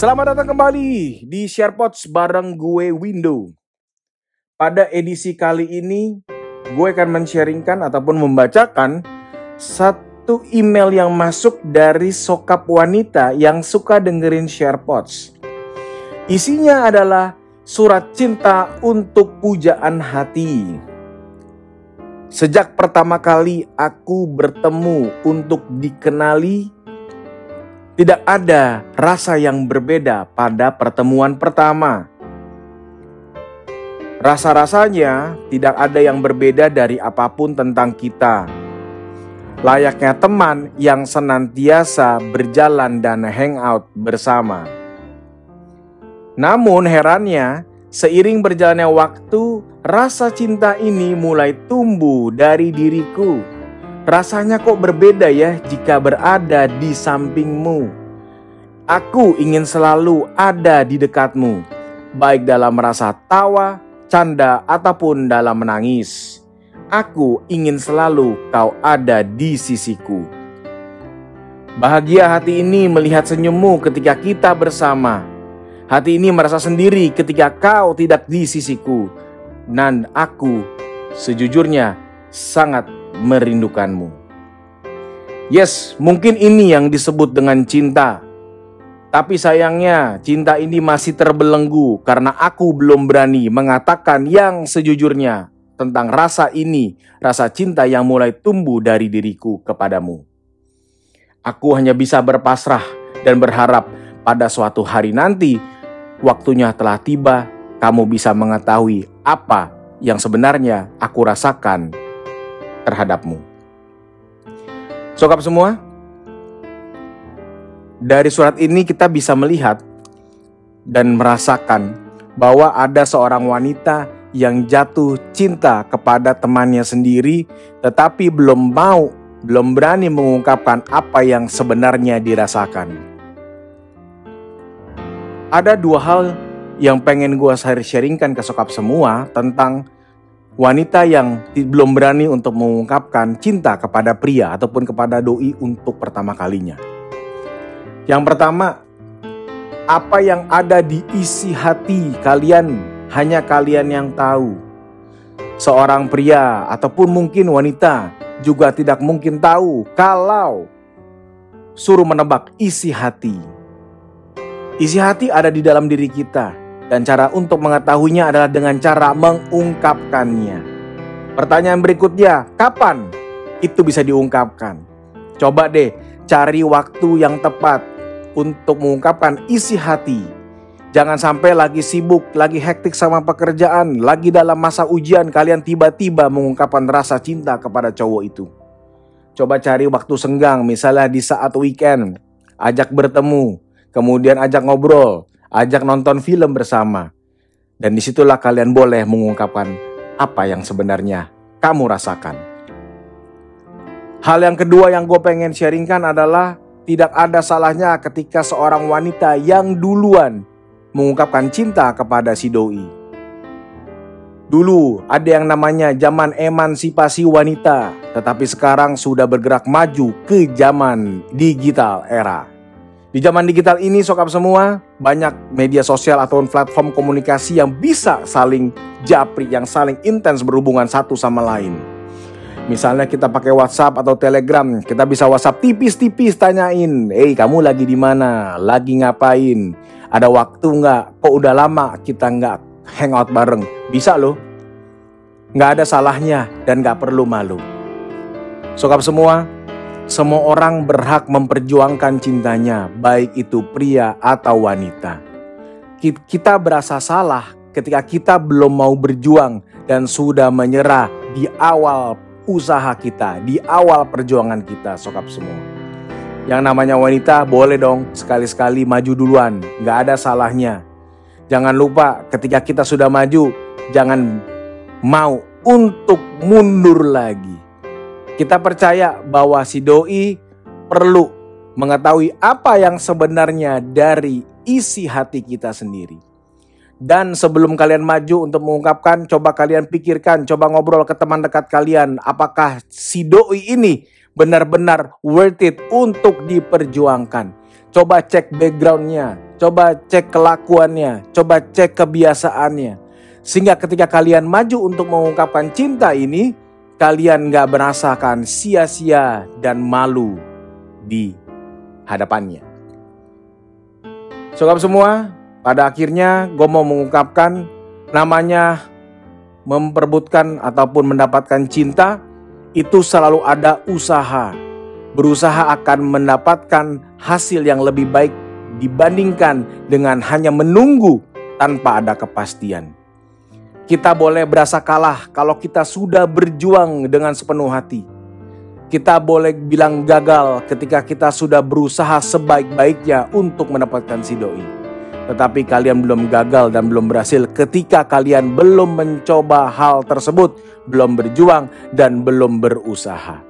Selamat datang kembali di SharePods bareng gue Window. Pada edisi kali ini, gue akan men-sharingkan ataupun membacakan satu email yang masuk dari sokap wanita yang suka dengerin SharePods. Isinya adalah surat cinta untuk pujaan hati. Sejak pertama kali aku bertemu untuk dikenali tidak ada rasa yang berbeda pada pertemuan pertama. Rasa-rasanya tidak ada yang berbeda dari apa pun tentang kita. Layaknya teman yang senantiasa berjalan dan hangout bersama. Namun herannya, seiring berjalannya waktu, rasa cinta ini mulai tumbuh dari diriku Rasanya kok berbeda ya jika berada di sampingmu. Aku ingin selalu ada di dekatmu, baik dalam rasa tawa, canda, ataupun dalam menangis. Aku ingin selalu kau ada di sisiku. Bahagia hati ini melihat senyummu ketika kita bersama. Hati ini merasa sendiri ketika kau tidak di sisiku. Dan aku sejujurnya sangat merindukanmu. Yes, mungkin ini yang disebut dengan cinta. Tapi sayangnya, cinta ini masih terbelenggu karena aku belum berani mengatakan yang sejujurnya tentang rasa ini, rasa cinta yang mulai tumbuh dari diriku kepadamu. Aku hanya bisa berpasrah dan berharap pada suatu hari nanti, waktunya telah tiba, kamu bisa mengetahui apa yang sebenarnya aku rasakan terhadapmu. Sokap semua, dari surat ini kita bisa melihat dan merasakan bahwa ada seorang wanita yang jatuh cinta kepada temannya sendiri, tetapi belum mau, belum berani mengungkapkan apa yang sebenarnya dirasakan. Ada dua hal yang pengen gue sharingkan ke sokap semua tentang wanita yang belum berani untuk mengungkapkan cinta kepada pria ataupun kepada doi untuk pertama kalinya. Yang pertama, apa yang ada di isi hati kalian hanya kalian yang tahu. Seorang pria ataupun mungkin wanita juga tidak mungkin tahu kalau suruh menebak isi hati. Isi hati ada di dalam diri kita dan cara untuk mengetahuinya adalah dengan cara mengungkapkannya. Pertanyaan berikutnya, kapan itu bisa diungkapkan? Coba deh cari waktu yang tepat untuk mengungkapkan isi hati. Jangan sampai lagi sibuk, lagi hektik sama pekerjaan, lagi dalam masa ujian kalian tiba-tiba mengungkapkan rasa cinta kepada cowok itu. Coba cari waktu senggang, misalnya di saat weekend, ajak bertemu, kemudian ajak ngobrol, ajak nonton film bersama. Dan di situlah kalian boleh mengungkapkan apa yang sebenarnya kamu rasakan. Hal yang kedua yang gue pengen sharingkan adalah tidak ada salahnya ketika seorang wanita yang duluan mengungkapkan cinta kepada si doi. Dulu ada yang namanya zaman emansipasi wanita, tetapi sekarang sudah bergerak maju ke zaman digital era. Di zaman digital ini sokap semua banyak media sosial atau platform komunikasi yang bisa saling japri, yang saling intens berhubungan satu sama lain. Misalnya kita pakai WhatsApp atau Telegram, kita bisa WhatsApp tipis-tipis tanyain, "Eh, kamu lagi di mana? Lagi ngapain? Ada waktu nggak? Kok udah lama kita nggak hangout bareng?" Bisa loh. Nggak ada salahnya dan nggak perlu malu. Sokap semua, semua orang berhak memperjuangkan cintanya, baik itu pria atau wanita. Kita berasa salah ketika kita belum mau berjuang dan sudah menyerah di awal usaha kita, di awal perjuangan kita, sokap semua. Yang namanya wanita boleh dong sekali-sekali maju duluan, gak ada salahnya. Jangan lupa ketika kita sudah maju, jangan mau untuk mundur lagi. Kita percaya bahwa si doi perlu mengetahui apa yang sebenarnya dari isi hati kita sendiri. Dan sebelum kalian maju untuk mengungkapkan, coba kalian pikirkan, coba ngobrol ke teman dekat kalian, apakah si doi ini benar-benar worth it untuk diperjuangkan. Coba cek backgroundnya, coba cek kelakuannya, coba cek kebiasaannya. Sehingga ketika kalian maju untuk mengungkapkan cinta ini, kalian gak merasakan sia-sia dan malu di hadapannya. Sobat semua, pada akhirnya gue mau mengungkapkan namanya memperbutkan ataupun mendapatkan cinta itu selalu ada usaha. Berusaha akan mendapatkan hasil yang lebih baik dibandingkan dengan hanya menunggu tanpa ada kepastian. Kita boleh berasa kalah kalau kita sudah berjuang dengan sepenuh hati. Kita boleh bilang gagal ketika kita sudah berusaha sebaik-baiknya untuk mendapatkan si doi. Tetapi kalian belum gagal dan belum berhasil ketika kalian belum mencoba hal tersebut, belum berjuang dan belum berusaha.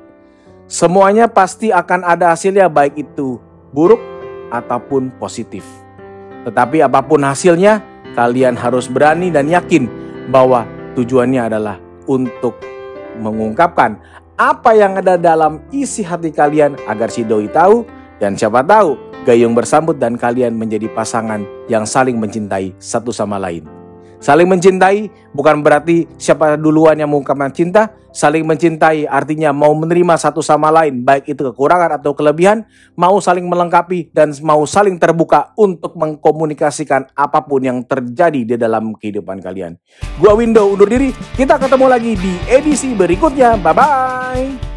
Semuanya pasti akan ada hasilnya baik itu buruk ataupun positif. Tetapi apa pun hasilnya, kalian harus berani dan yakin bahwa tujuannya adalah untuk mengungkapkan apa yang ada dalam isi hati kalian agar si doi tahu dan siapa tahu gayung bersambut dan kalian menjadi pasangan yang saling mencintai satu sama lain. Saling mencintai bukan berarti siapa duluan yang mengungkapkan cinta. Saling mencintai artinya mau menerima satu sama lain, baik itu kekurangan atau kelebihan, mau saling melengkapi dan mau saling terbuka untuk mengkomunikasikan apa pun yang terjadi di dalam kehidupan kalian. Gua Window undur diri, kita ketemu lagi di edisi berikutnya. Bye bye.